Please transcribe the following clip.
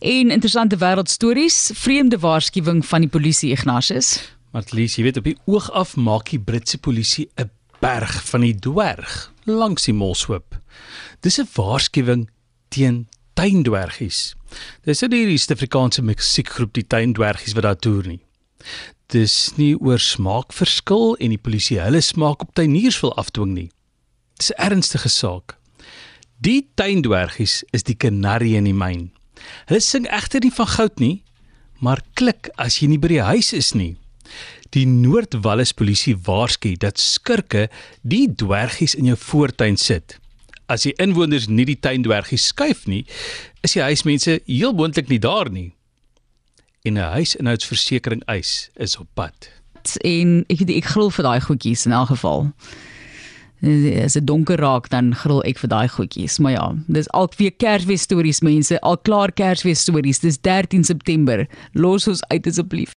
En interessante wêreldstories, vreemde waarskuwing van die polisie Ignatius. Martlies, jy weet op die oog af maak die Britse polisie 'n berg van die dwerg langs die Molshoop. Dis 'n waarskuwing teen tuindwergies. Dis nie die Suid-Afrikaanse musiekgroep die tuindwergies wat daar toer nie. Dis nie oor smaakverskil en die polisie hulle smaak op tuiniers wil afdwing nie. Dis 'n ernstige saak. Die tuindwergies is die kanarie in die myn. Hulle sing egter nie van goud nie, maar klik as jy nie by die huis is nie. Die Noordwallis polisie waarsku dat skurke die dwergies in jou voortuin sit. As die inwoners nie die tuindwergies skuif nie, is die huismense heel moontlik nie daar nie. En 'n huisinhoudsversekering eis is op pad. En ek ek gril vir daai goedjies in elk geval. As dit donker raak dan gril ek vir daai goedjies. Maar ja, dis al weer Kersfees stories mense, al klaar Kersfees stories. Dis 13 September. Los ons uit asseblief.